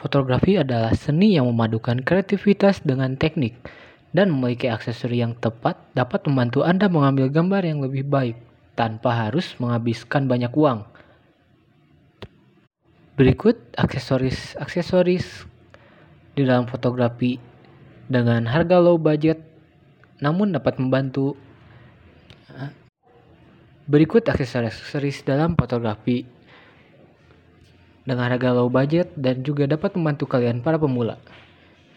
Fotografi adalah seni yang memadukan kreativitas dengan teknik dan memiliki aksesori yang tepat dapat membantu Anda mengambil gambar yang lebih baik tanpa harus menghabiskan banyak uang. Berikut aksesoris-aksesoris di dalam fotografi. Dengan harga low budget namun dapat membantu. Berikut aksesoris-aksesoris dalam fotografi dengan harga low budget dan juga dapat membantu kalian para pemula.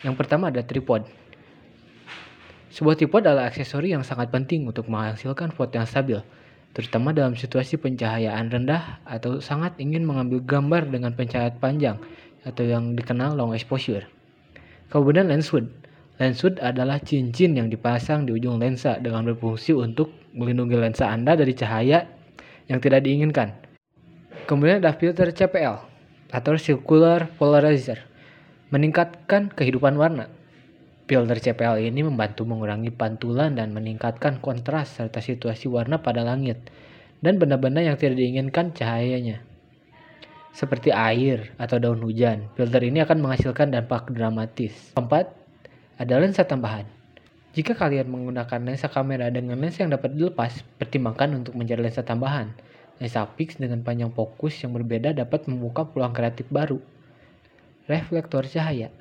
Yang pertama ada tripod. Sebuah tripod adalah aksesori yang sangat penting untuk menghasilkan foto yang stabil, terutama dalam situasi pencahayaan rendah atau sangat ingin mengambil gambar dengan pencahayaan panjang atau yang dikenal long exposure. Kemudian lens hood. Lens hood adalah cincin yang dipasang di ujung lensa dengan berfungsi untuk melindungi lensa Anda dari cahaya yang tidak diinginkan. Kemudian ada filter CPL atau circular polarizer, meningkatkan kehidupan warna. Filter CPL ini membantu mengurangi pantulan dan meningkatkan kontras serta situasi warna pada langit dan benda-benda yang tidak diinginkan cahayanya. Seperti air atau daun hujan, filter ini akan menghasilkan dampak dramatis. Keempat, ada lensa tambahan. Jika kalian menggunakan lensa kamera dengan lensa yang dapat dilepas, pertimbangkan untuk mencari lensa tambahan. Lensa fix dengan panjang fokus yang berbeda dapat membuka peluang kreatif baru. Reflektor cahaya.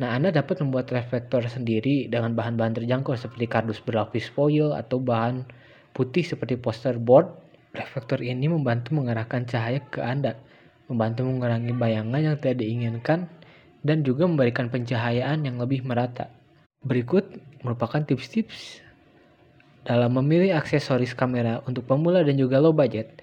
Nah, Anda dapat membuat reflektor sendiri dengan bahan-bahan terjangkau seperti kardus berlapis foil atau bahan putih seperti poster board. Reflektor ini membantu mengarahkan cahaya ke Anda, membantu mengurangi bayangan yang tidak diinginkan, dan juga memberikan pencahayaan yang lebih merata. Berikut merupakan tips-tips dalam memilih aksesoris kamera untuk pemula dan juga low budget.